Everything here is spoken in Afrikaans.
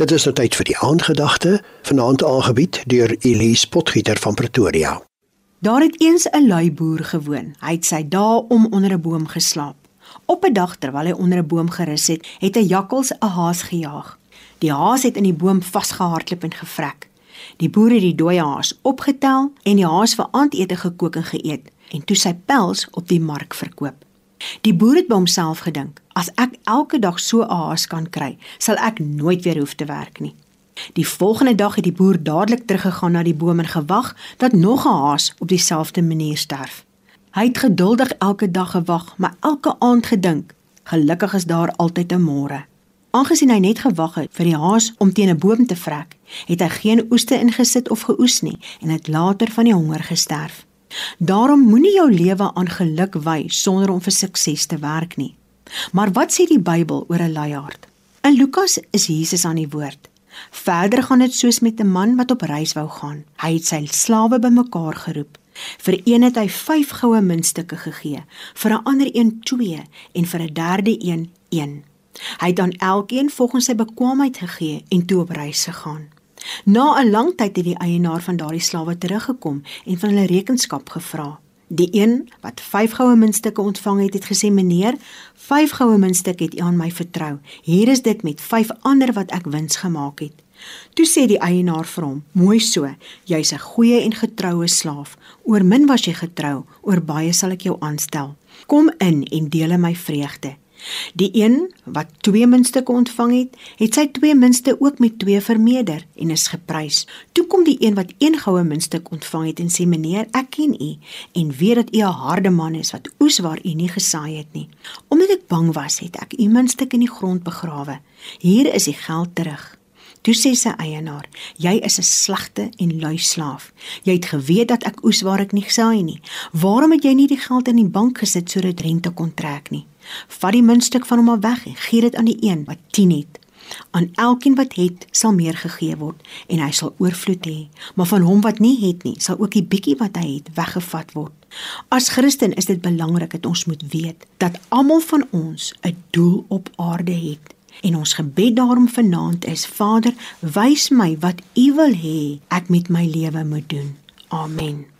Dit is nou tyd vir die aandgedagte, vanaand aangebied deur Elise Potgieter van Pretoria. Daar het eens 'n lui boer gewoon. Hy het sy dae om onder 'n boom geslaap. Op 'n dag terwyl hy onder 'n boom gerus het, het 'n jakkals 'n haas gejaag. Die haas het in die boom vasgehardloop en gevrek. Die boer het die dooie haas opgetel en die haas vir aandete gekook en geëet en toe sy pels op die mark verkoop. Die boer het by homself gedink: "As ek elke dag so 'n haas kan kry, sal ek nooit weer hoef te werk nie." Die volgende dag het die boer dadelik teruggegaan na die boom en gewag dat nog 'n haas op dieselfde manier sterf. Hy het geduldig elke dag gewag, maar elke aand gedink: "Gelukkig is daar altyd 'n môre." Aangesien hy net gewag het vir die haas om teen 'n boom te vrek, het hy geen oeste ingesit of geoes nie en het later van die honger gesterf. Daarom moenie jou lewe aan geluk wy sonder om vir sukses te werk nie. Maar wat sê die Bybel oor 'n luiaard? In Lukas is Jesus aan die woord. Verder gaan dit soos met 'n man wat op reis wou gaan. Hy het sy slawe bymekaar geroep. Vir een het hy 5 goue muntstukke gegee, vir 'n ander een 2 en vir 'n derde een 1. Hy het aan elkeen volgens sy bekwaamheid gegee en toe op reis gegaan. Na 'n lang tyd het die eienaar van daardie slawe teruggekom en van hulle rekenskap gevra. Die een wat 5 goue muntstukke ontvang het, het gesê: "Meneer, 5 goue muntstukke het u aan my vertrou. Hier is dit met 5 ander wat ek wins gemaak het." Toe sê die eienaar vir hom: "Mooi so. Jy's 'n goeie en getroue slaaf. Oor min was jy getrou, oor baie sal ek jou aanstel. Kom in en deel my vreugde." Die een wat twee muntstukke ontvang het, het sy twee munste ook met twee vermeerder en is geprys. Toe kom die een wat een goue muntstuk ontvang het en sê: "Meneer, ek ken u en weet dat u 'n harde man is wat oes waar u nie gesaai het nie. Omdat ek bang was, het ek u muntstuk in die grond begrawe. Hier is die geld terug." Toe sê sy eienaar: "Jy is 'n slegte en lui slaaf. Jy het geweet dat ek oes waar ek nie gesaai nie. Waarom het jy nie die geld in die bank gesit sodat rente kon trek nie? Vat die muntstuk van hom af weg en gee dit aan die een wat 10 het. Aan elkeen wat het, sal meer gegee word en hy sal oorvloed hê, maar van hom wat nie het nie, sal ook die bietjie wat hy het weggevat word." As Christen is dit belangrik dat ons moet weet dat almal van ons 'n doel op aarde het. En ons gebed daarom vanaand is: Vader, wys my wat U wil hê ek met my lewe moet doen. Amen.